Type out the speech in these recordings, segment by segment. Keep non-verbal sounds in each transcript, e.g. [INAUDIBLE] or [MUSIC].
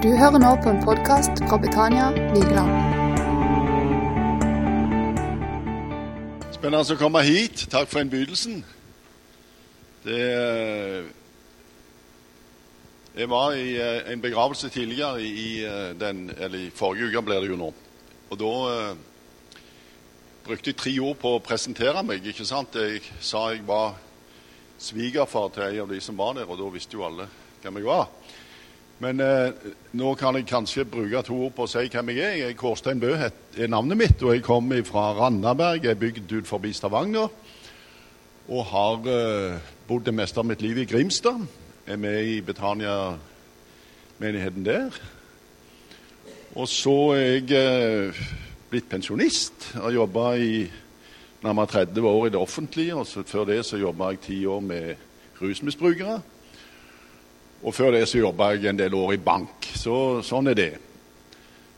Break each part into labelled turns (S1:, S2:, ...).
S1: Du hører nå på en podkast fra Betania Vigeland.
S2: Spennende å komme hit. Takk for innbydelsen. Det eh, Jeg var i eh, en begravelse tidligere i eh, den Eller i forrige uke blir det jo nå. Og da brukte jeg tre ord på å presentere meg. ikke sant? Jeg sa jeg var svigerfar til en av de som var der, og da visste jo alle hvem jeg var. Men eh, nå kan jeg kanskje bruke to ord på å si hvem jeg er. Jeg er Kårstein Bø er navnet mitt, og jeg kommer fra Randaberg. Jeg er bygd ut forbi Stavanger. Og har eh, bodd det meste av mitt liv i Grimstad. Er med i Betania-menigheten der. Og så er jeg eh, blitt pensjonist. Har jobba i nærmere 30 år i det offentlige. og Før det så jobba jeg ti år med rusmisbrukere. Og før det så jobba jeg en del år i bank. Så sånn er det.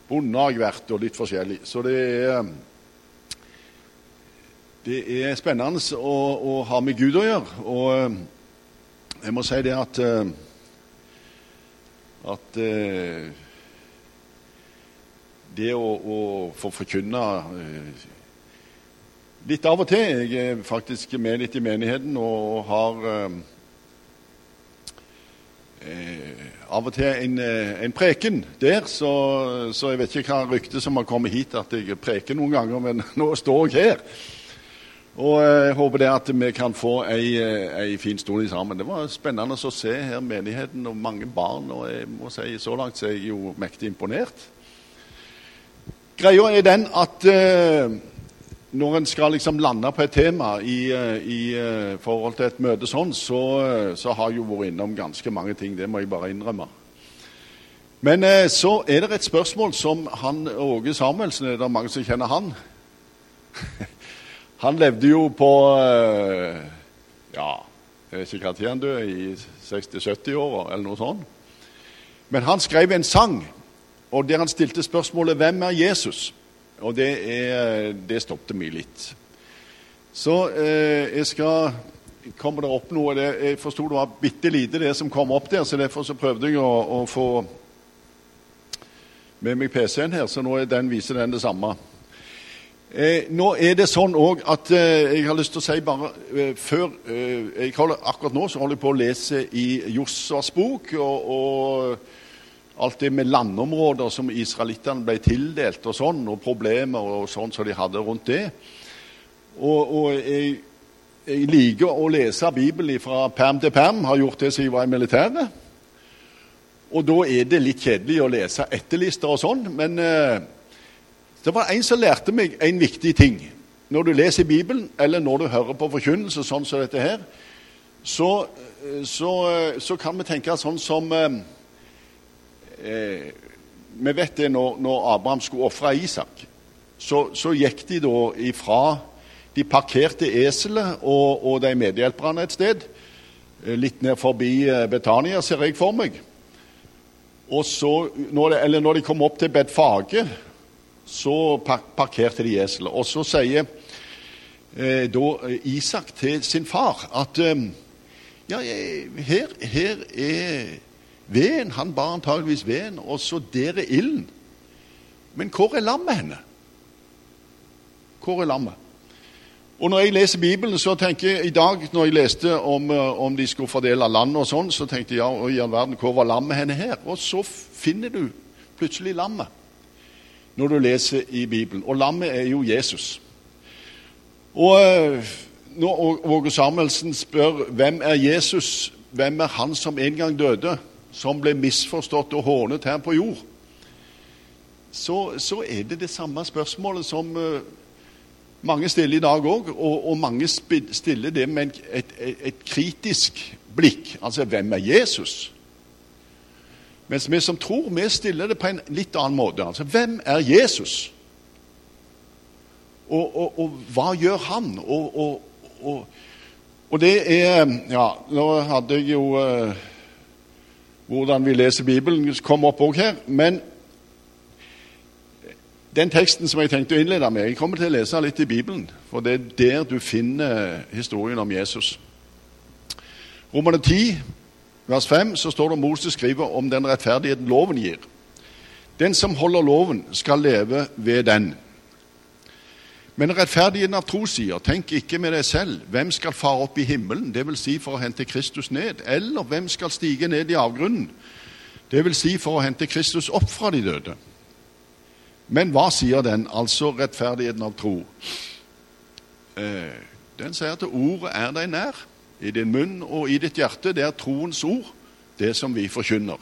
S2: Bonde har jeg vært, og litt forskjellig. Så det er Det er spennende å, å ha med Gud å gjøre. Og eh, jeg må si det at eh, at eh, det å, å få forkynne litt av og til Jeg er faktisk med litt i menigheten og har eh, av og til en, en preken der, så, så, jeg vet ikke hva ryktet som har kommet hit at jeg preker noen ganger, men [LAUGHS] nå står jeg her. Og jeg håper det at vi kan få ei, ei fin stund sammen. Det var spennende å se her menigheten og mange barn, og jeg må si så langt så er jeg jo mektig imponert. Greia er den at eh, når en skal liksom lande på et tema i, i, forhold til et møte sånn, så, så har jeg jo vært innom ganske mange ting. Det må jeg bare innrømme. Men så er det et spørsmål som han Åge Samuelsen Er det mange som kjenner han? [LAUGHS] Han levde jo på Ja, jeg vet ikke når han døde, i 60-70-åra eller noe sånt. Men han skrev en sang, og der han stilte spørsmålet 'Hvem er Jesus?' Og det, er, det stoppet meg litt. Så eh, jeg skal Kommer det opp noe det, Jeg forsto det var bitte lite, det som kom opp der, så derfor så prøvde jeg å, å få med meg PC-en her, så nå den, viser den det samme. Eh, nå er det sånn òg at eh, jeg har lyst til å si bare eh, før eh, holder, Akkurat nå så holder jeg på å lese i Jossas bok. og, og alt det med landområder som israelittene ble tildelt, og sånn, og problemer og sånn som de hadde rundt det. Og, og jeg, jeg, liker å lese Bibelen fra perm til perm, har gjort det siden jeg var i militæret. Og da er det litt kjedelig å lese etterlister og sånn, men eh, det var en som lærte meg en viktig ting. Når du leser Bibelen, eller når du hører på forkynnelse sånn som dette her, så, så, så kan vi tenke sånn som eh, eh, Vi vet det når, når Abraham skulle ofre Isak, så, så, gikk de da ifra De parkerte eselet og, og de medhjelperne et sted, eh, litt ned forbi eh, Betania, ser jeg for meg. Og så, når de, eller når de kom opp til Bedfage, så parkerte de eselet. Og så sier eh, da Isak til sin far at eh, ja, her, her er Veden. Han bar antageligvis veden, og så der er ilden. Men hvor er lammet henne? Hvor er lammet? Og Når jeg leser Bibelen, så tenker jeg i dag, når jeg leste om, eh, om de skulle fordele landet og sånn, så tenkte jeg ja, i all verden, hvor var lammet henne her? Og så finner du plutselig lammet når du leser i Bibelen. Og lammet er jo Jesus. Og eh, når Åge Samuelsen spør hvem er Jesus, hvem er han som en gang døde? Som ble misforstått og hånet her på jord, så, så er det det samme spørsmålet som uh, mange stiller i dag òg, og, og, mange stiller det med et, et, et, kritisk blikk. Altså hvem er Jesus? Mens vi som tror, vi stiller det på en litt annen måte. Altså hvem er Jesus? Og, og, og hva gjør han? Og, det er Ja, nå hadde jeg jo uh, hvordan vi leser Bibelen, kommer opp òg her. Men den teksten som jeg tenkte å innlede med Jeg kommer til å lese litt i Bibelen, for det er der du finner historien om Jesus. Romerne 10, vers 5, så står det Moses skriver om den rettferdigheten loven gir. Den som holder loven, skal leve ved den. Men rettferdigheten av tro sier, tenk ikke med deg selv, hvem skal fare opp i himmelen, dvs. Si for å hente Kristus ned, eller hvem skal stige ned i avgrunnen, dvs. Si for å hente Kristus opp fra de døde. Men hva sier den, altså rettferdigheten av tro? Eh, den sier at ordet er deg nær, i din munn og i ditt hjerte. Det er troens ord, det som vi forkynner.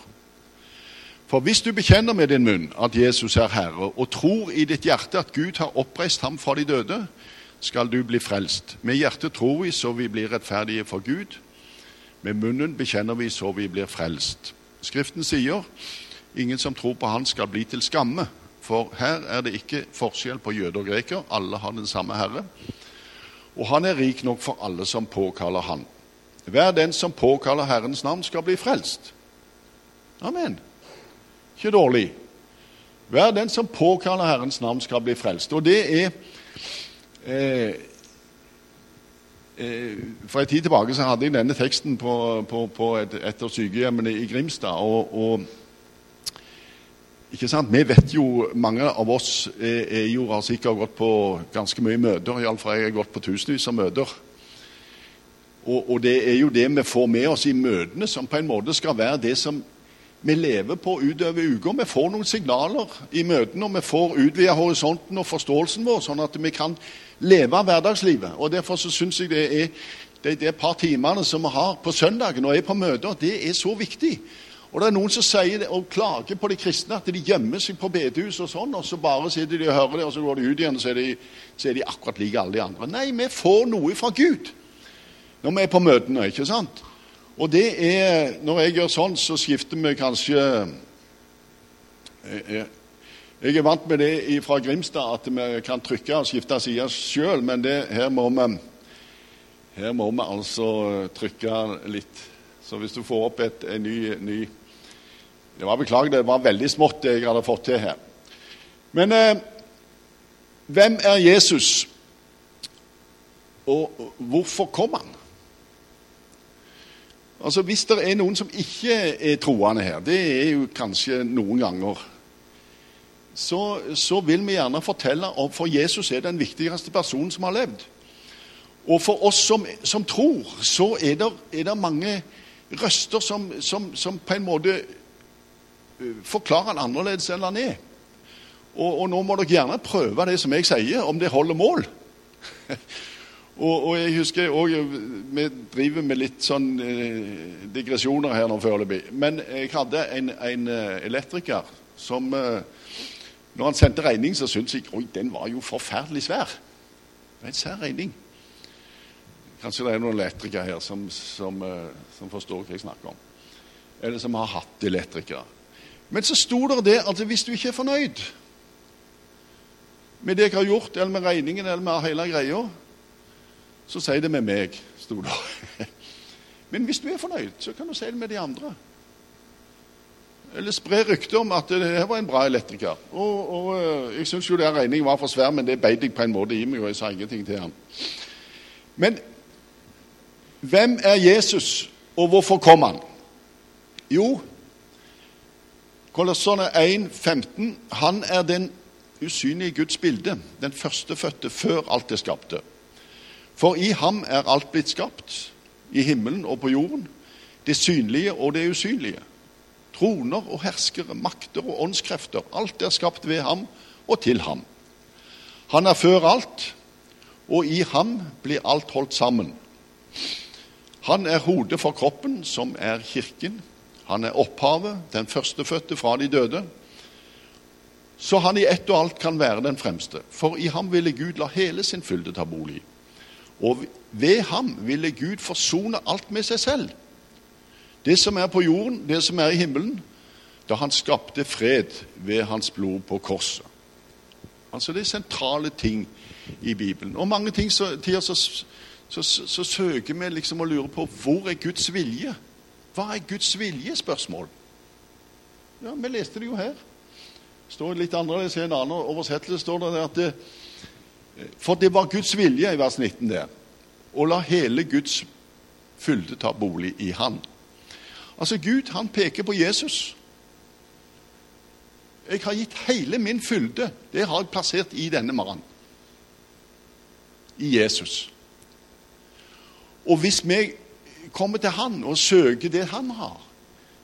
S2: For hvis du bekjenner med din munn at Jesus er Herre, og tror i ditt hjerte at Gud har oppreist ham fra de døde, skal du bli frelst. Med hjertet tror vi så vi blir rettferdige for Gud. Med munnen bekjenner vi så vi blir frelst. Skriften sier ingen som tror på Han skal bli til skamme. For her er det ikke forskjell på jøde og greker. Alle har den samme Herre. Og Han er rik nok for alle som påkaller Han. Hver den som påkaller Herrens navn, skal bli frelst. Amen. Ikke dårlig. Hver den som påkaller Herrens navn, skal bli frelst. Og det er eh, eh, For en tid tilbake så hadde jeg denne teksten på, på, på et, et av sykehjemmene i Grimstad. og, og ikke sant? Vi vet jo, Mange av oss er, er jo, har sikkert gått på ganske mye møter. Iallfall jeg har gått på tusenvis av møter. Og, og, det er jo det vi får med oss i møtene, som på en måte skal være det som vi lever på utover uka. Vi får noen signaler i møtene, og vi får utvida horisonten og forståelsen vår, sånn at vi kan leve hverdagslivet. Og Derfor så syns jeg det er de, de par timene som vi har på søndagen og er på møter, det er så viktig. Og det er noen som sier det, og klager på de kristne, at de gjemmer seg på bedehus og sånn, og så bare sitter de og hører det, og så går de ut igjen, og så er de, så er de akkurat like alle de andre. Nei, vi får noe fra Gud når vi er på møtene, ikke sant? Og det er Når jeg gjør sånn, så skifter vi kanskje Jeg, jeg, jeg er vant med det fra Grimstad, at vi kan trykke og skifte side sjøl, men det, her, må vi, her må vi altså trykke litt. Så hvis du får opp et, en ny, ny Det var beklager, det var veldig smått det jeg hadde fått til her. Men eh, hvem er Jesus, og hvorfor kom han? Altså Hvis det er noen som ikke er troende her, det er jo kanskje noen ganger, så, så vil vi gjerne fortelle om For Jesus er den viktigste personen som har levd. Og for oss som, som tror, så er det, er det mange røster som, som, som, på en måte forklarer han annerledes enn han er. Og, og, nå må dere gjerne prøve det som jeg sier, om det holder mål. [LAUGHS] Og, og, jeg husker også, Vi driver med litt sånn eh, digresjoner her nå foreløpig. Men jeg hadde en, en eh, elektriker som eh, Når han sendte regning, så syntes jeg oi, den var jo forferdelig svær. Det er en svær regning. Kanskje det er noen elektrikere her som, som, eh, som, forstår hva jeg snakker om. Eller som har hatt elektrikere. Men så sto det det at hvis du ikke er fornøyd med det jeg har gjort, eller med regningen eller med hele greia, så si det med meg, sto det. [LAUGHS] Men hvis du er fornøyd, så kan du si det med de andre. Eller spre rykter om at det her var en bra elektriker. Og, og eh, Jeg syns jo den regningen var for svær, men det beit jeg på en måte i meg, og jeg sa ingenting til han. Men hvem er Jesus, og hvorfor kom han? Jo, Kolossene 1, 15, han er den usynlige Guds bilde, den førstefødte før alt er skapte. For i ham er alt blitt skapt, i himmelen og på jorden, det synlige og det usynlige. Troner og herskere, makter og åndskrefter. Alt er skapt ved ham og til ham. Han er før alt, og i ham blir alt holdt sammen. Han er hodet for kroppen, som er kirken. Han er opphavet, den førstefødte fra de døde. Så han i ett og alt kan være den fremste. For i ham ville Gud la hele sin fylde ta bolig. Og ved ham ville Gud forsone alt med seg selv. Det som er på jorden, det som er i himmelen, da han skapte fred ved hans blod på korset. Altså Det er sentrale ting i Bibelen. Og mange ting så, tider så, så, så, søker vi liksom å lure på hvor er Guds vilje? Hva er Guds vilje? Spørsmål. Ja, Vi leste det jo her. Det står litt annerledes i en annen oversettelse. står det at det, for det var Guds vilje i vers 19 der. Å la hele Guds fylde ta bolig i Han. Altså Gud han peker på Jesus. Jeg har gitt hele min fylde. Det har jeg plassert i denne mannen. I Jesus. Og hvis vi kommer til han og søker det han har,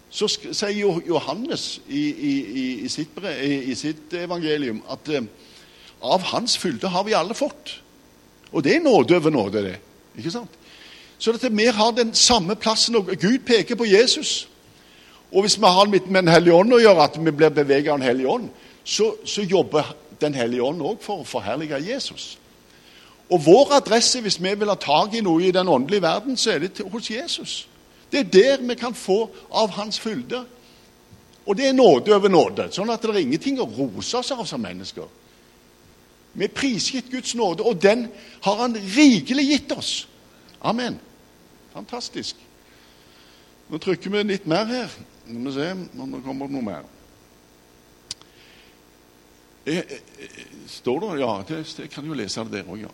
S2: så sier Johannes i, i, i, sitt, i, sitt, evangelium at eh, av hans fylde har vi alle fått. Og det er nåde over nåde, det. Ikke sant? Så dette, vi har den samme plassen, og Gud peker på Jesus. Og hvis vi har med Den hellige ånd å gjøre, at vi blir beveget av Den hellige ånd, så, så jobber Den hellige ånd òg for å forherlige Jesus. Og vår adresse, hvis vi vil ha tak i noe i den åndelige verden, så er det hos Jesus. Det er der vi kan få av Hans fylde. Og det er nåde over nåde. Sånn at det er ingenting å rose oss av som mennesker. Vi prisgitt Guds nåde, og den har Han rikelig gitt oss. Amen. Fantastisk. Nå trykker vi litt mer her. Nå må vi se om det kommer noe mer. Eh, eh, står det Ja, det, jeg kan jo lese det der òg, ja.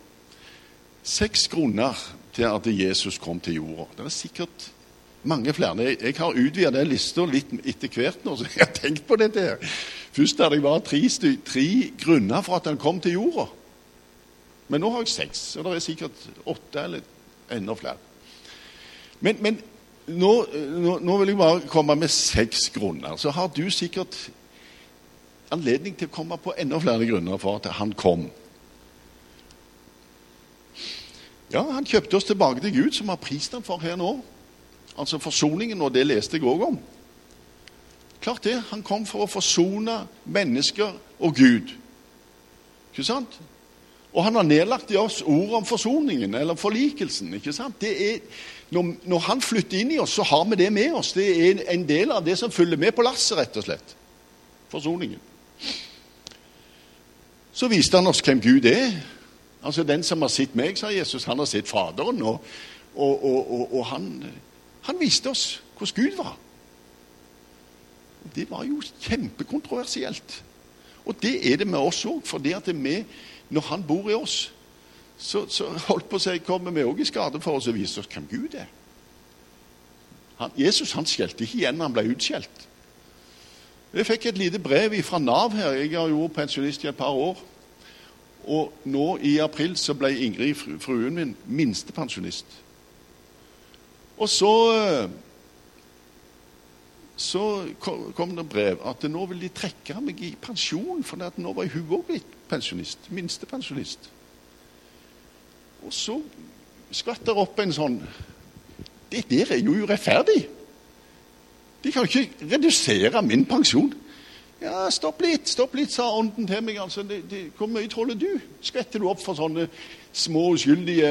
S2: Seks grunner til at Jesus kom til jorda. Det er sikkert mange flere. Jeg har utvidet den lista litt etter hvert nå, så jeg har tenkt på dette. her. Først hadde jeg bare tre, tre, grunner for at han kom til jorda. Men nå har jeg seks, og det er sikkert åtte eller enda flere. Men, men nå, nå, nå, vil jeg bare komme med seks grunner. Så har du sikkert anledning til å komme på enda flere grunner for at han kom. Ja, han kjøpte oss tilbake til Gud, som har prist ham for her nå. Altså forsoningen, og det leste jeg òg om. Klart det. Han kom for å forsone mennesker og Gud. Ikke sant? Og han har nedlagt i oss ordet om forsoningen, eller forlikelsen. ikke sant? Er, når, når, han flytter inn i oss, så har vi det med oss. Det er en del av det som følger med på lasset, rett og slett. Forsoningen. Så viste han oss hvem Gud er. Altså Den som har sett meg, sa Jesus, han har sett Faderen. Og, og, og, og han, han, viste oss hvordan Gud var. Det var jo kjempekontroversielt. Og det er det med oss òg. For det at vi, når han bor i oss, så, så holdt på å si, kommer vi òg i skade for oss å vise oss hvem Gud er. Han, Jesus han skjelte ikke igjen, han ble utskjelt. Jeg fikk et lite brev fra Nav her. Jeg har jo vært pensjonist i et par år. Og nå i april så ble Ingrid, fruen min, minstepensjonist. Og så så kom det brev at nå vil de trekke meg i pensjon, for nå var hun òg blitt pensjonist. Minstepensjonist. Og så skvatt det opp en sånn Det der er jo urettferdig. De kan ikke redusere min pensjon. Ja, stopp litt, stopp litt, sa ånden til meg. altså, det, det, Hvor mye tåler du? Skvetter du opp for sånne små, uskyldige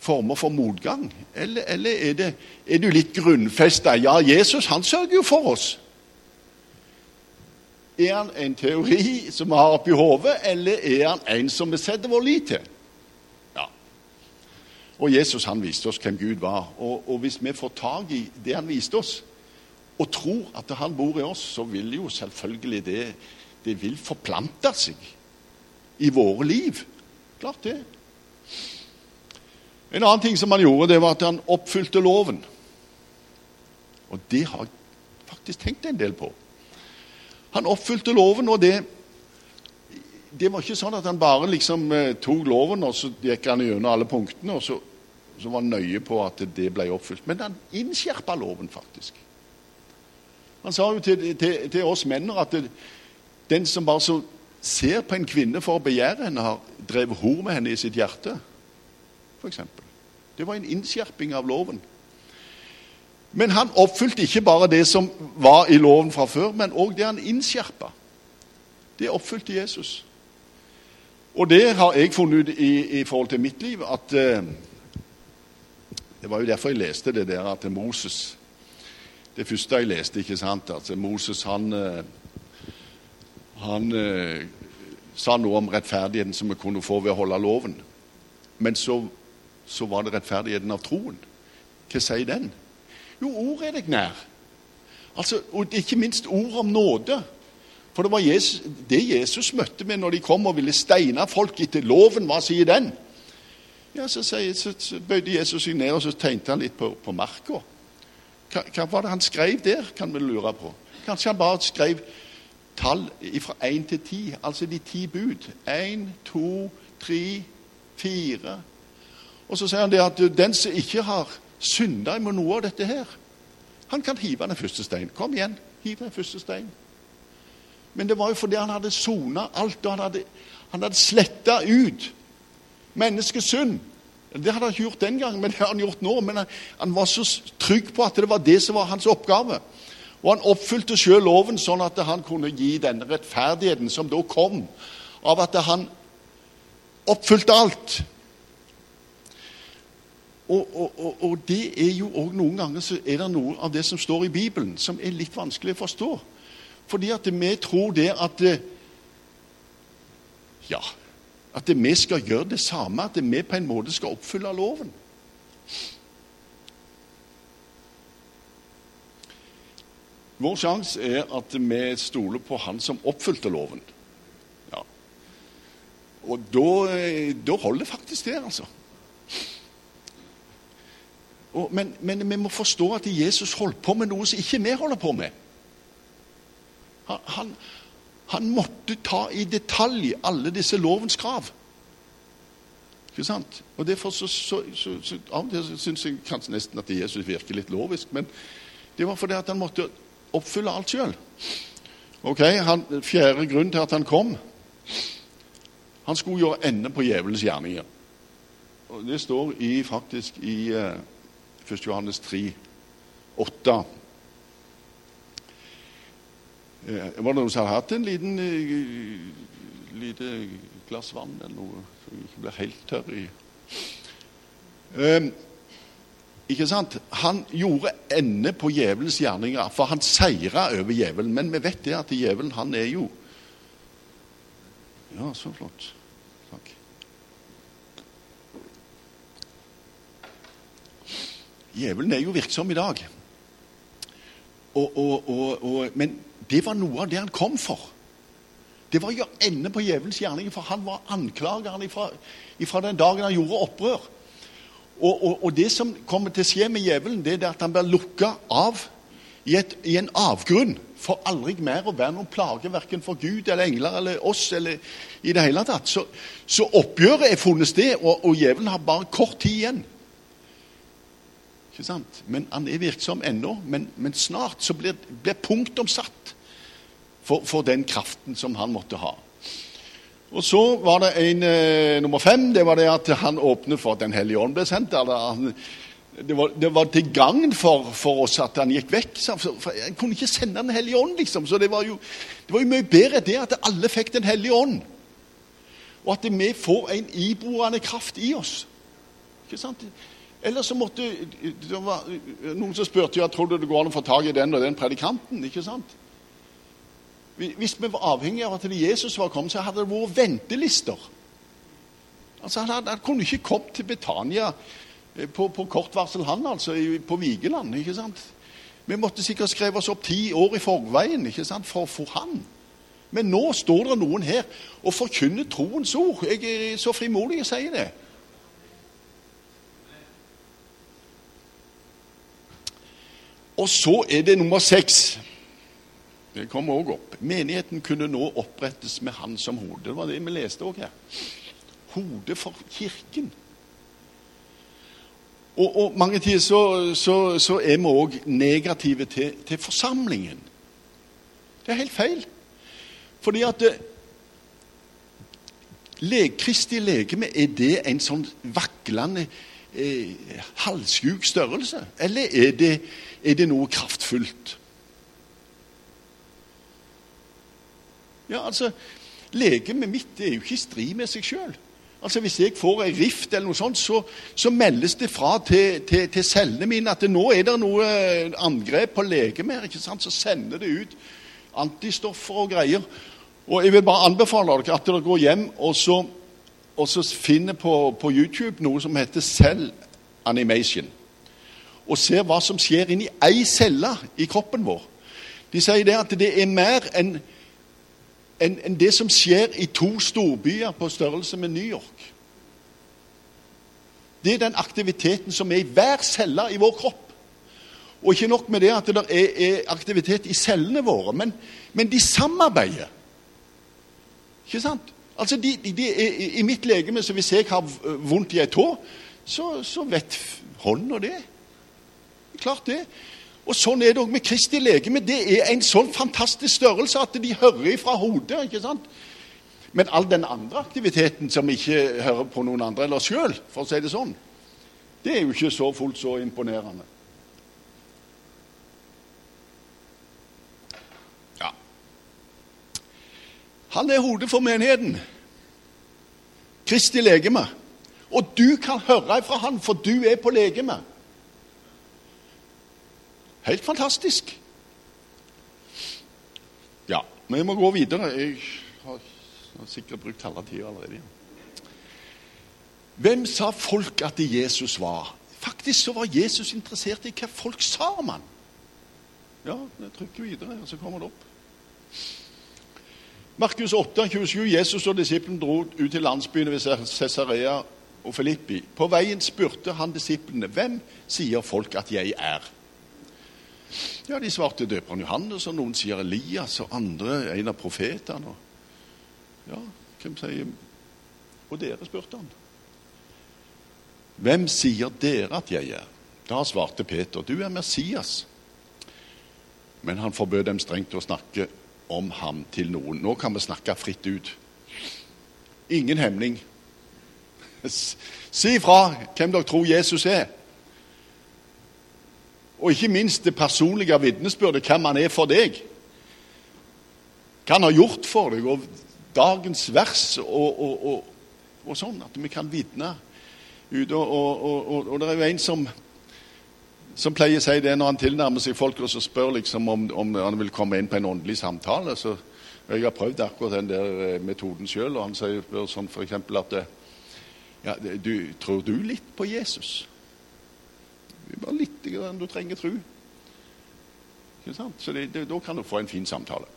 S2: former for motgang? Eller, eller er, det, er, du litt grunnfesta? Ja, Jesus han sørger jo for oss. Er han en teori som vi har oppi hodet, eller er han en som vi setter vår lit til? Ja. Og Jesus han viste oss hvem Gud var. Og, og hvis vi får tak i det han viste oss, og tror at han bor i oss, så vil jo selvfølgelig det det vil forplante seg i våre liv. Klart det. En annen ting som han gjorde, det var at han oppfylte loven. Og det har jeg faktisk tenkt en del på. Han oppfylte loven, og det det var ikke sånn at han bare liksom eh, tok loven og så gikk han gjennom alle punktene og så, så var han nøye på at det ble oppfylt. Men han innskjerpa loven, faktisk. Han sa jo til, til, til oss menn at det, den som bare så ser på en kvinne for å begjære henne, har drevet hor med henne i sitt hjerte. Eksempel. det var en innskjerping av loven. Men han oppfylte ikke bare det som var i loven fra før, men òg det han innskjerpa. Det oppfylte Jesus. Og det har jeg funnet ut i, i forhold til mitt liv at eh, Det var jo derfor jeg leste det der at Moses det første jeg leste. ikke sant? Altså, Moses han, eh, han eh, sa noe om rettferdigheten som vi kunne få ved å holde loven. Men så, så var det rettferdigheten av troen. Hva sier den? Jo, ordet er deg nær. Altså, og Ikke minst ord om nåde. For det var Jesus, det Jesus møtte med når de kom og ville steine folk etter loven. Hva sier den? Ja, Så, sier, så, bøyde Jesus seg ned og så tegnte han litt på, på marka. Hva, hva, var det han skrev der, kan vi lure på. Kanskje han bare skrev tall fra én til ti, altså de ti bud. Én, to, tre, fire. Og så sier han det at den som ikke har synda med noe av dette her, han kan hive den første stein. Kom igjen, hiv den første stein. Men det var jo fordi han hadde sona alt, og han hadde, han hadde sletta ut menneskets synd. Det hadde han ikke gjort den gangen, men det har han gjort nå. Men han, han, var så trygg på at det var det som var hans oppgave. Og han oppfylte sjøl loven sånn at han kunne gi denne rettferdigheten som da kom av at han oppfylte alt. Og, og, og, og det er jo òg noen ganger så er det noe av det som står i Bibelen, som er litt vanskelig å forstå. Fordi at vi tror det at Ja, at vi skal gjøre det samme, at vi på en måte skal oppfylle loven. Vår sjanse er at vi stoler på Han som oppfylte loven. Ja. Og da, holder faktisk det, altså. Og, men, men, vi må forstå at Jesus holdt på med noe som ikke vi holder på med. Han, han, han måtte ta i detalj alle disse lovens krav. Ikke sant? Og derfor så, så, så, så Av og til syns jeg kanskje nesten at Jesus virker litt lovisk, men det var fordi at han måtte oppfylle alt sjøl. Ok, han, Fjerde grunn til at han kom Han skulle gjøre ende på djevelens gjerninger. Og Det står i, faktisk i eh, 1. Johannes 3, 8. Eh, var det noen som hadde hatt en liten uh, lite glass vann eller noe, så jeg ikke blir helt tørr i uh, Ikke sant? Han gjorde ende på djevelens gjerninger, for han seira over djevelen. Men vi vet det at djevelen, han er jo Ja, så flott. Takk. Djevelen er jo virksom i dag. Og, og, og, men det var noe av det han kom for. Det var å gjøre ende på djevelens gjerninger, for han var anklageren fra den dagen han gjorde opprør. Og, det som kommer til å skje med djevelen, det er at han blir lukka av i, et, i, en avgrunn for aldri mer å være noen plage, verken for Gud eller engler eller oss. eller i det hele tatt. Så, så oppgjøret er funnet sted, og, og djevelen har bare kort tid igjen. Ikke sant? Men Han er virksom ennå, men, men snart så blir, blir punktum satt for, for, den kraften som han måtte ha. Og Så var det en eh, nummer fem. Det var det at han åpnet for at Den hellige ånd ble sendt. Han, det, var, det var, til gagn for, for, oss at han gikk vekk. Jeg kunne ikke sende Den hellige ånd, liksom. Så det var, jo, det var jo mye bedre det at alle fikk Den hellige ånd. Og at vi får en iboende kraft i oss. Ikke sant? Eller så måtte det var Noen som spurte jeg trodde det går an å få tak i den og den predikanten. ikke sant? Hvis vi var avhengige av at Jesus var kommet, så hadde det vært ventelister. Altså, Han, han kunne ikke kommet til Betania eh, på, på kort varsel, han altså, på Vigeland. ikke sant? Vi måtte sikkert skrive oss opp ti år i forveien ikke sant, for, for han. Men nå står det noen her og forkynner troens ord. Jeg er så frimodig å si det. Og så er det nummer seks. Det kommer òg opp. Menigheten kunne nå opprettes med Han som hode. Det var det vi leste òg her. Hodet for Kirken. Og, og mange tider så, så, så er vi òg negative til, til, forsamlingen. Det er helt feil. Fordi at le, Kristi legeme, er det en sånn vaklende, eh, halvsjuk størrelse? Eller er det, er det noe kraftfullt? Ja, altså, Legemet mitt er jo ikke i strid med seg sjøl. Altså, hvis jeg får ei rift, eller noe sånt, så, så meldes det fra til, til, til, cellene mine at det nå er det noe eh, angrep på legemet. ikke? Så sender det ut antistoffer og greier. Og Jeg vil bare anbefale dere at dere går hjem og så, og så finner på, på YouTube noe som heter Cell Animation. Og ser hva som skjer inni ei celle i kroppen vår. De sier det at det er mer enn en, en det som skjer i to storbyer på størrelse med New York. Det er den aktiviteten som er i hver celle i vår kropp. Og ikke nok med det at det er, er aktivitet i cellene våre, men, men de samarbeider. Ikke sant? Altså, de, de, de I mitt legeme, så hvis jeg har vondt i ei tå, så, så vet hånda det. Klart det. Og Sånn er det òg med Kristi legeme. Det er en sånn fantastisk størrelse at de hører ifra hodet. ikke sant? Men all den andre aktiviteten som ikke hører på noen andre eller sjøl, for å si det sånn, det er jo ikke så fullt så imponerende. Han er hodet for menigheten. Kristi legeme. Og du kan høre fra han, for du er på legeme. Helt fantastisk. Ja, vi må gå videre. Jeg har sikkert brukt halve tida allerede. Hvem sa folk at Jesus var? Faktisk så var Jesus interessert i hva folk sa om han. Ja, jeg trykker videre, og så kommer det opp. Markus 8, 27, Jesus og disiplene dro ut til landsbyene ved Cesarea og Filippi. På veien spurte han disiplene, 'Hvem sier folk at jeg er?' Ja, De svarte døperen Johannes, og noen sier Elias, og andre en av profetene. Ja, hvem sier Og dere, spurte han. Hvem sier dere at jeg er? Da svarte Peter, du er Messias. Men han forbød dem strengt å snakke om ham til noen. Nå kan vi snakke fritt ut. Ingen hemning. Si ifra hvem dere tror Jesus er. Og ikke minst det personlige vitnesbyrdet, hvem han er for deg. Hva han har gjort for deg, og dagens vers og, og, og, og sånn. At vi kan vitne ut. Og, det er jo en som, som pleier å si det når han tilnærmer seg folk og så spør liksom om, om han vil komme inn på en åndelig samtale. så Jeg har prøvd akkurat den der eh, metoden sjøl, og han sier sånn f.eks. at eh, ja, du, Tror du litt på Jesus? Bare litt grann du trenger tro. Så det, det, da kan du få en fin samtale.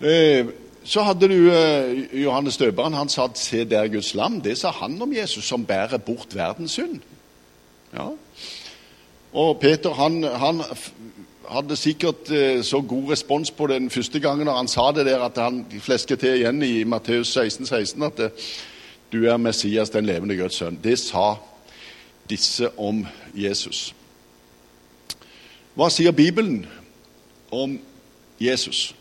S2: Eh, så hadde du eh, Johannes døperen. Han sa 'Se der Guds lam'. Det sa han om Jesus, som bærer bort verdens synd. Ja. Og Peter han, han hadde sikkert eh, så god respons på den første gangen når han sa det der, at han flesket til igjen i Matteus 16, 16 at eh, du er Messias, den levende Guds sønn. Det sa disse om Jesus. Hva sier Bibelen om Jesus?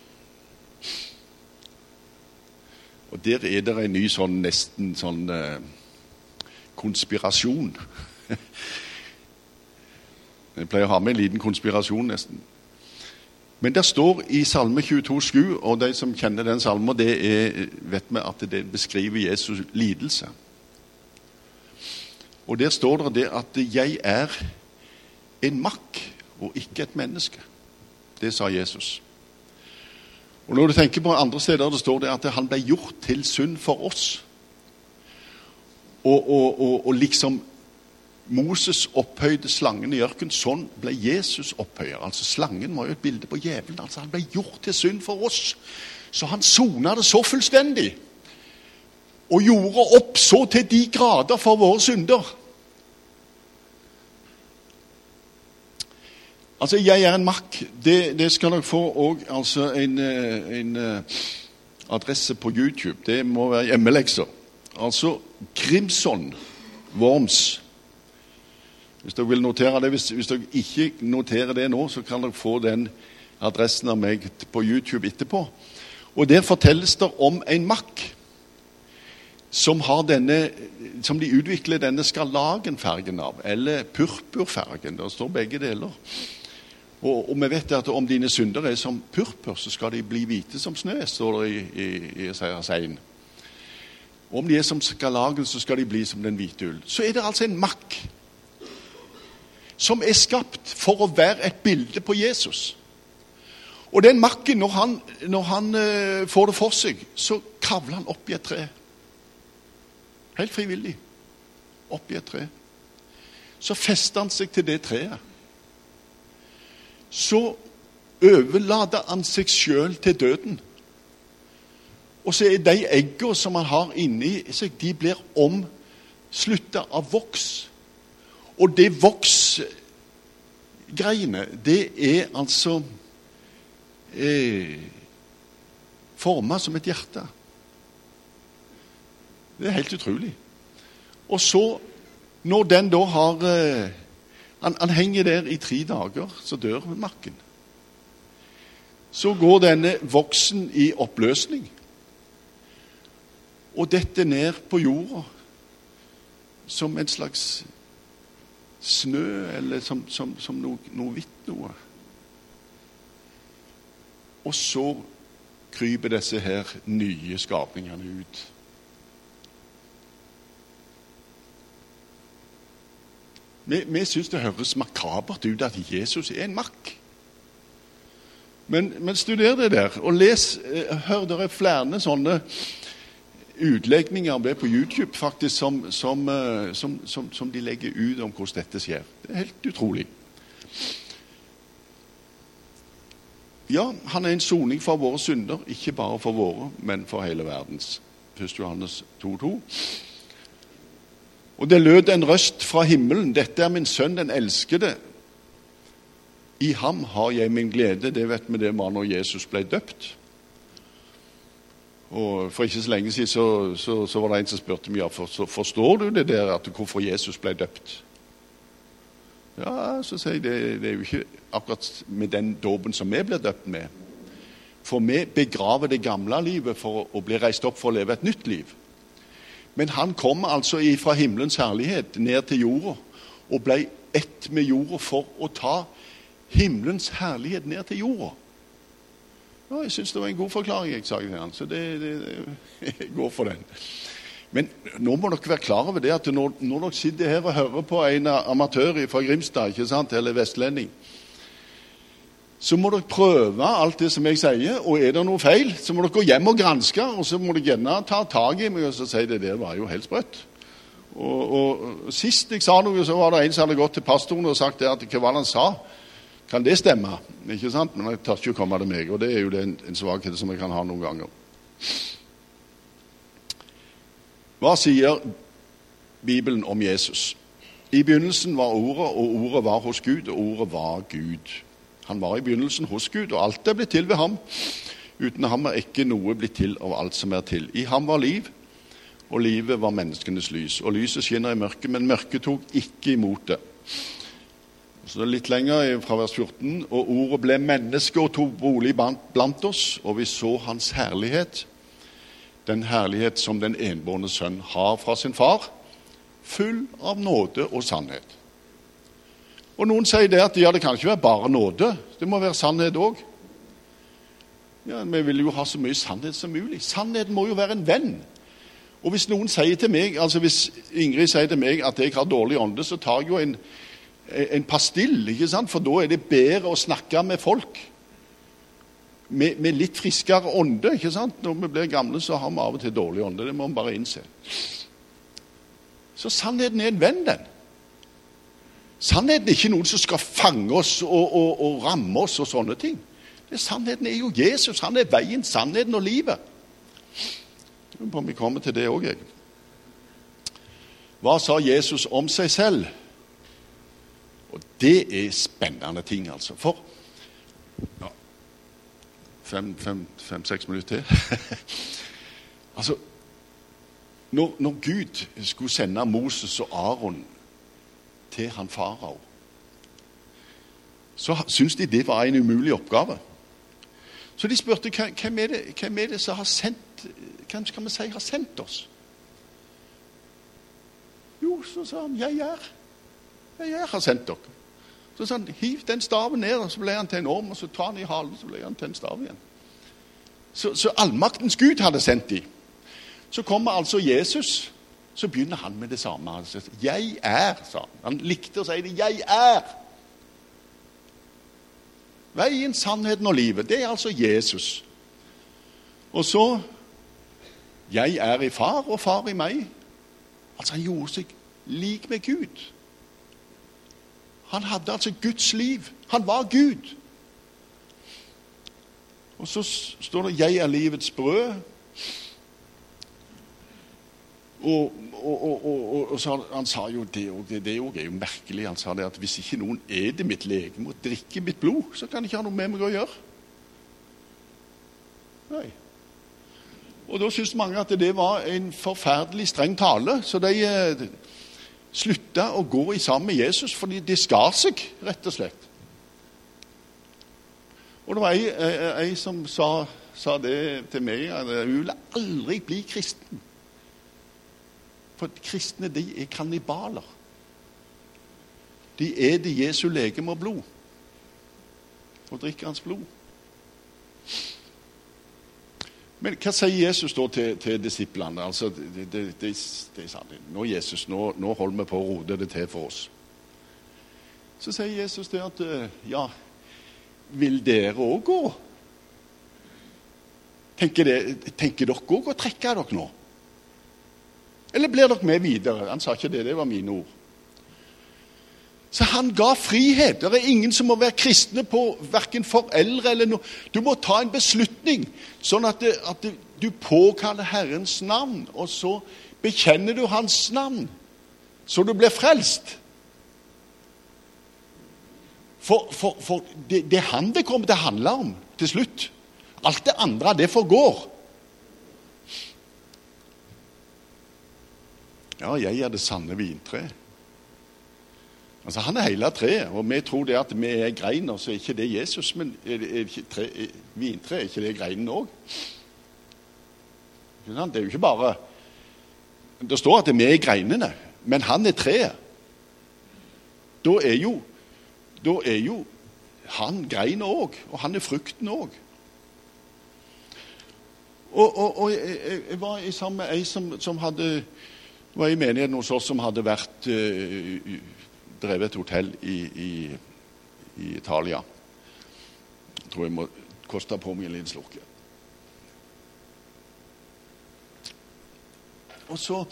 S2: Og der er det en ny sånn nesten sånn eh, konspirasjon. [LAUGHS] Jeg pleier å ha med en liten konspirasjon, nesten. Men det står i Salme 22,7, og de som kjenner den salmen, det er, vet vi at det beskriver Jesus lidelse. Og der står det det at 'jeg er en makk og ikke et menneske'. Det sa Jesus. Og Når du tenker på andre steder det står det at han ble gjort til synd for oss. Og, og, og, og liksom Moses opphøyde slangen i ørkenen. Sånn ble Jesus opphøyet. Altså Slangen var jo et bilde på djevelen. Altså Han ble gjort til synd for oss. Så han sona det så fullstendig. Og gjorde opp så til de grader for våre synder. Altså, 'Jeg er en makk', det, det skal dere få òg altså en, eh, en, eh, adresse på YouTube. Det må være hjemmelekser. Altså Grimson Worms. Hvis dere vil notere det, hvis, hvis, dere ikke noterer det nå, så kan dere få den adressen av meg på YouTube etterpå. Og Der fortelles det om en makk som, denne, som de utvikler denne skarlagenfargen av, eller purpurfargen. Det står begge deler. Og, og, vi vet at om dine synder er som purpur, så skal de bli hvite som snø, står det i, i, i Seien. Og om de er som skarlagen, så skal de bli som den hvite ull. Så er det altså en makk som er skapt for å være et bilde på Jesus. Og den makken, når han, når han uh, får det for seg, så kravler han opp i et tre. Helt frivillig. Opp i et tre. Så fester han seg til det treet så overlater han seg sjøl til døden. Og så er de eggene som han har inni seg, de blir omslutta av voks. Og det voks greiene, det er altså eh, forma som et hjerte. Det er helt utrolig. Og så, når den da har eh, han, han, henger der i tre dager, så dør makken. Så går denne voksen i oppløsning og detter ned på jorda som en slags snø, eller som, som, som noe, noe hvitt noe. Og så kryper disse her nye skapningene ut. Vi, vi syns det høres makabert ut at Jesus er en makk. Men, men studer det der, og les eh, Hør, det er flere sånne utlegninger det på YouTube faktisk som, som, eh, som, som, de legger ut om hvordan dette skjer. Det er helt utrolig. Ja, han er en soning for våre synder, ikke bare for våre, men for hele verdens. 1. Johannes 2,2. Og det lød en røst fra himmelen. Dette er min sønn, den elskede. I ham har jeg min glede. Det vet vi det var når Jesus ble døpt. Og For ikke så lenge siden så, så, så var det en som spurte meg ja, for, forstår du det der at hvorfor Jesus ble døpt. Ja, så sier jeg det, det er jo ikke akkurat med den dåpen som vi blir døpt med. For vi begraver det gamle livet for å bli reist opp for å leve et nytt liv. Men han kom altså fra himmelens herlighet ned til jorda og ble ett med jorda for å ta himmelens herlighet ned til jorda. Ja, jeg syns det var en god forklaring, jeg sa til han, så det, det, jeg går for den. Men nå må dere være klar over det at når, når dere sitter her og hører på en amatør fra Grimstad ikke sant, eller vestlending, så må dere prøve alt det som jeg sier, og er det noe feil, så må dere gå hjem og granske, og så må dere gjerne ta tak i meg og så si det der var jo helt sprøtt. Og, og, Sist jeg sa noe, så var det en som hadde gått til pastoren og sagt det at hva var det han sa? Kan det stemme? Ikke sant? Men jeg tør ikke komme til meg, og det er jo en, en svakhet som jeg kan ha noen ganger. Hva sier Bibelen om Jesus? I begynnelsen var Ordet, og Ordet var hos Gud, og Ordet var Gud. Han var i begynnelsen hos Gud, og alt er blitt til ved ham. Uten ham er ikke noe blitt til av alt som er til. I ham var liv, og livet var menneskenes lys. Og lyset skinner i mørket, men mørket tok ikke imot det. Så Litt lenger fra vers 14. Og ordet ble menneske og tok bolig blant oss, og vi så hans herlighet. Den herlighet som den enbårne sønn har fra sin far, full av nåde og sannhet. Og Noen sier det at ja, det kan ikke være bare nåde, det må være sannhet òg. Ja, vi vil jo ha så mye sannhet som mulig. Sannheten må jo være en venn. Og Hvis noen sier til meg, altså hvis Ingrid sier til meg at jeg har dårlig ånde, så tar jeg jo en en pastill, ikke sant? for da er det bedre å snakke med folk med, med, litt friskere ånde. ikke sant? Når vi blir gamle, så har vi av og til dårlig ånde. Det må vi bare innse. Så sannheten er en venn, den. Sannheten er ikke noen som skal fange oss og, og, og ramme oss og sånne ting. Det, sannheten er jo Jesus. Han er veien, sannheten og livet. Lurer på om vi kommer til det òg, jeg. Hva sa Jesus om seg selv? Det er spennende ting, altså. For ja, Fem-seks fem, minutter til. [LAUGHS] altså når, når, Gud skulle sende Moses og Aron til han farao, så syntes de det var en umulig oppgave. Så de spurte hvem er det, hvem er det som har sendt Hvem skal vi si har sendt oss? Jo, så sa han 'Jeg er'. 'Jeg har sendt dere.' Så sa han, 'Hiv den staven ned.' og Så ble han til en orm, og så tar han i halen, så ble han til en stav igjen. Så, så allmaktens Gud hadde sendt dem. Så kommer altså Jesus. Så begynner han med det samme. Han sier, 'Jeg er', sa han. Han likte å si det. 'Jeg er'. Veien, sannheten og livet. Det er altså Jesus. Og så 'Jeg er i far, og far i meg'. Altså, han gjorde seg lik med Gud. Han hadde altså Guds liv. Han var Gud. Og så står det 'Jeg er livets brød'. Og, og, og, og, han, han sa jo det òg, det, det er jo merkelig. Han sa det at hvis ikke noen eter mitt legeme og drikker mitt blod, så kan de ikke ha noe med meg å gjøre. Nei. Og da syntes mange at det var en forferdelig streng tale, så de eh, slutta å gå i sammen med Jesus fordi de skar seg, rett og slett. Og det var ei, ei, ei som sa, sa, det til meg at hun ville aldri bli kristen. For kristne de er kannibaler. De er det Jesu legeme og blod og drikker hans blod. Men hva sier Jesus da til, til disiplene? Altså, det, det, det, det sa de. Nå, Jesus, nå, nå holder vi på å rote det til for oss. Så sier Jesus det at ja, vil dere òg gå? Tenker, tenker dere òg å trekke dere nå? Eller blir dere med videre? Han sa ikke det, det var mine ord. Så han ga frihet. Det er ingen som må være kristne på verken foreldre eller noe. Du må ta en beslutning, sånn at, det, at det, du påkaller Herrens navn, og så bekjenner du Hans navn, så du blir frelst. For, for, for det, det, er han det kommer til å handle om til slutt. Alt det andre, det forgår. Ja, jeg er det sanne vintre. Altså, Han er hele treet, og vi tror det at vi er greiner, så er ikke det Jesus. Men er vintre, er ikke det greinen òg? Det er jo ikke bare Det står at vi er greinene, men han er treet. Da er jo da er jo han greina òg, og han er frukten òg. Og, og, og jeg, jeg, var sammen med ei som, som hadde var i menigheten hos oss som hadde vært uh, drevet et hotell i, i, i, Italia. Jeg tror jeg må koste på meg en liten slurk. Og så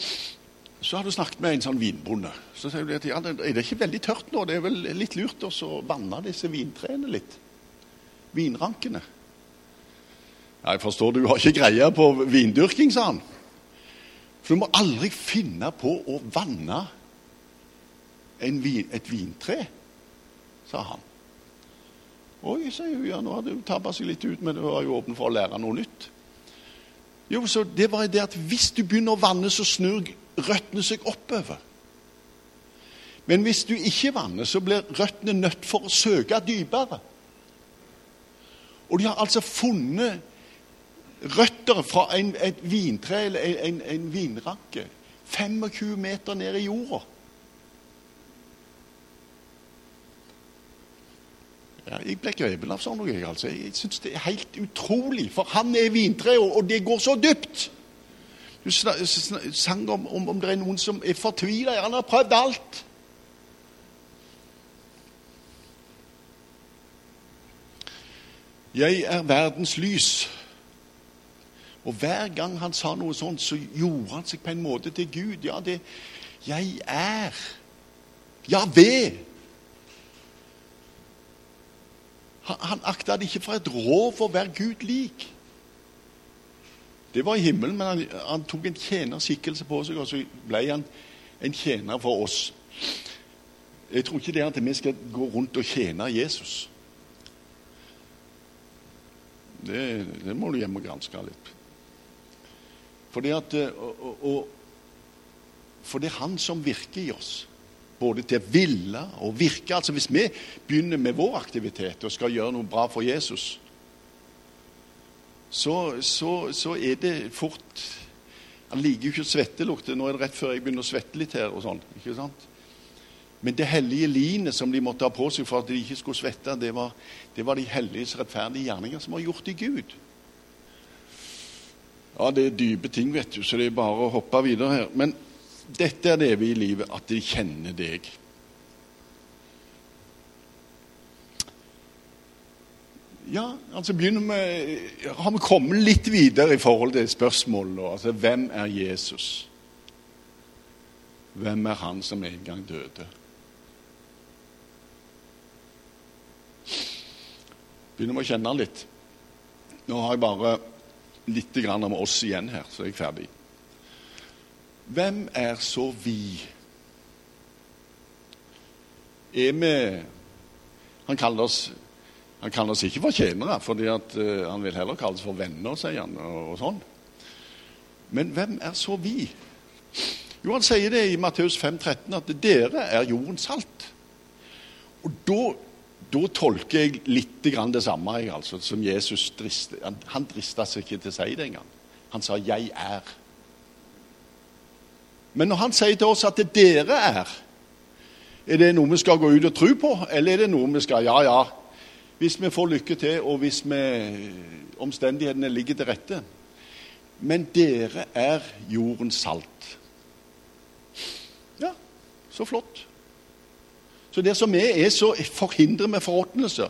S2: så har du snakket med en sånn vinbonde. Så sier du at ja, det er ikke veldig tørt nå. Det er vel litt lurt å vanne disse vintrærne litt. Vinrankene. Ja, jeg forstår du har ikke greie på vindyrking, sa han. For du må aldri finne på å vanne vin, et vintre, sa han. Oi, sier hun. Ja, nå hadde hun tabba seg litt ut, men hun var jo åpen for å lære noe nytt. Jo, så det var det at Hvis du begynner å vanne, så snur røttene seg oppover. Men hvis du ikke vanner, så blir røttene nødt for å søke dypere. Og de har altså funnet røtter fra en, et vintre eller en, en, en vinranke 25 meter ned i jorda. Ja, jeg blir grepet av sånn noe. Altså. Jeg syns det er helt utrolig, for han er vintre, og det går så dypt. Du sang om, om, om det er noen som er fortvila. Han har prøvd alt. Jeg er verdens lys. Og hver gang han sa noe sånt, så gjorde han seg på en måte til Gud. Ja, det Jeg er. Ja, ved. Han, han akta det ikke for et rov å være Gud lik. Det var i himmelen, men han, han tok en tjenerskikkelse på seg, og så ble han en tjener for oss. Jeg tror ikke det er at vi skal gå rundt og tjene Jesus. Det, det må du hjem og granske litt. Og, for det er han som virker i oss. Både til å ville og virke. Altså Hvis vi begynner med vår aktivitet og skal gjøre noe bra for Jesus, så, så, så er det fort Han liker jo ikke svettelukt. Nå er det rett før jeg begynner å svette litt her. og sånn, ikke sant? Men det hellige linet som de måtte ha på seg for at de ikke skulle svette, det var, det var de helliges rettferdige gjerninger som var gjort i Gud. Ja, det er dype ting, vet du, så det er bare å hoppe videre her. Men dette er det evige livet, at de kjenner deg. Ja, altså begynner med, Har vi kommet litt videre i forhold til spørsmålet nå? Altså, hvem er Jesus? Hvem er han som en gang døde? Begynner vi å kjenne han litt. Nå har jeg bare litt om oss igjen her, så er jeg ferdig. Hvem er så vi? Er vi Han kaller oss, han kaller oss ikke for tjenere, fordi uh, han vil heller kalle oss for venner, sier han. og, og sånn. Men hvem er så vi? Jo, Han sier det i Matteus 5, 13, at dere er jordens salt. Og da, da tolker jeg litt det samme jeg, altså, som Jesus driste. Han, han drista seg ikke til å si det engang. Han sa 'jeg er'. Men når han sier til oss at det dere er, er det noe vi skal gå ut og tro på, eller er det noe vi skal Ja, ja, hvis vi får lykke til, og hvis vi, omstendighetene ligger til rette. Men dere er jordens salt. Ja, så flott. Så det som er, er så forhindrer vi forråtnelse.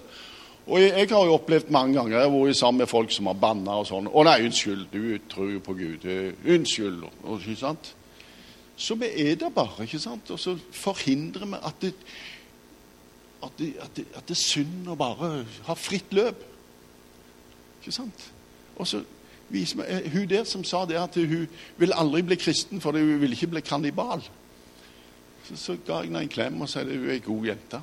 S2: Og jeg, jeg, har jo opplevd mange ganger jeg har vært sammen med folk som har banna og sånn. 'Å nei, unnskyld, du tror jo på Gud. Unnskyld.' Og, ikke sant? Så vi er der bare, ikke sant? Og så forhindrer vi at det, at det, at det, at det synd å bare ha fritt løp. Ikke sant? Og så viser vi eh, Hun der som sa det at hun vil aldri bli kristen fordi hun vil ikke bli kannibal. Så, så ga jeg henne en klem og sa at hun er ei god jente.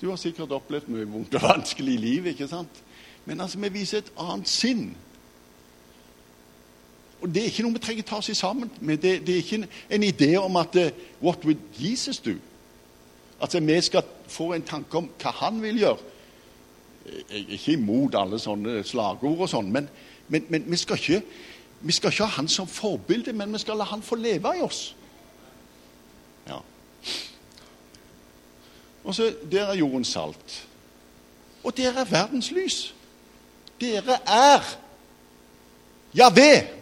S2: Du har sikkert opplevd mye vondt og vanskelig i livet, ikke sant? Men altså, vi viser et annet sinn. Og Det er ikke noe vi trenger ta oss sammen med. Det, det, er ikke en, en idé om at uh, What would Jesus do? Altså, Vi skal få en tanke om hva han vil gjøre. Jeg er ikke imot alle sånne slagord og sånn, men, men, men vi, skal ikke, vi, skal ikke, ha han som forbilde, men vi skal la han få leve i oss. Ja. Og så Der er jordens salt. Og der er verdens lys. Dere er Javé.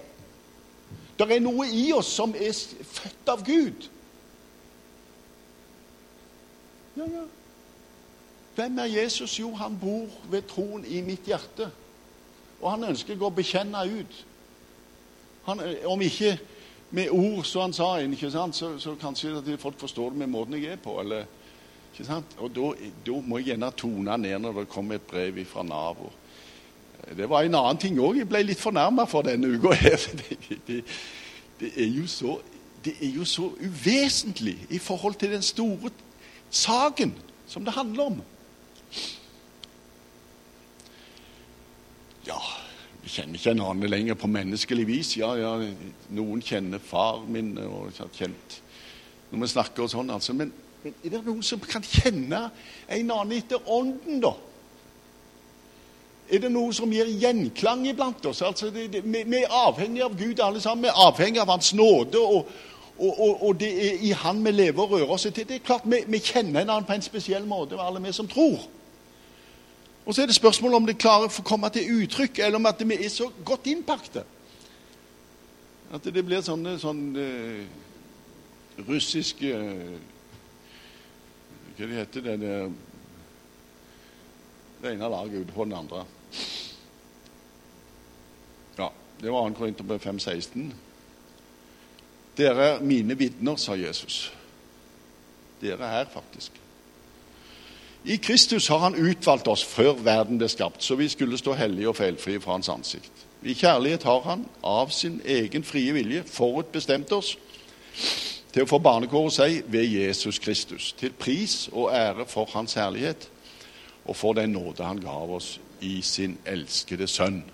S2: Det er noe i oss som er født av Gud. Ja, ja. Hvem er Jesus? Jo, han bor ved troen i mitt hjerte. Og han ønsker jeg å bekjenne ut. Han, om ikke med ord, som han sa, ikke sant? Så, så kanskje at folk forstår det med måten jeg er på. eller ikke sant? Og da, da må jeg gjerne tone ned når det kommer et brev fra Nav. Det var en annen ting òg. Jeg ble litt fornærma for denne uka. her. [LAUGHS] det, det, er jo så, det er jo så uvesentlig i forhold til den store saken som det handler om. Ja, vi kjenner ikke en annen lenger på menneskelig vis. Ja, ja, noen kjenner far min og kjent når vi snakker og sånn, altså. Men, men er det noen som kan kjenne en annen etter ånden, da? Er det noe som gir gjenklang iblant oss. Altså, det, det, vi, vi, er avhengige av Gud alle sammen. Vi er avhengige av Hans nåde, og, og, og, og det er i Han vi lever og rører oss til. Det er klart, Vi, vi kjenner en annen på en spesiell måte, alle vi som tror. Og Så er det spørsmålet om det klarer å komme til uttrykk, eller om at vi er så godt innpakte. At det blir sånne sånn uh, russiske uh, Hva det heter det der det ene laget utenfor den andre. Ja, det var 2. Korinterbrev 5,16. Dere er mine vitner, sa Jesus. Dere er her, faktisk. I Kristus har han utvalgt oss før verden ble skapt, så vi skulle stå hellige og feilfrie fra hans ansikt. I kjærlighet har han av sin egen frie vilje forutbestemt oss til å få barnekåret seg ved Jesus Kristus, til pris og ære for hans herlighet og for den nåde han gav oss i sin elskede sønn.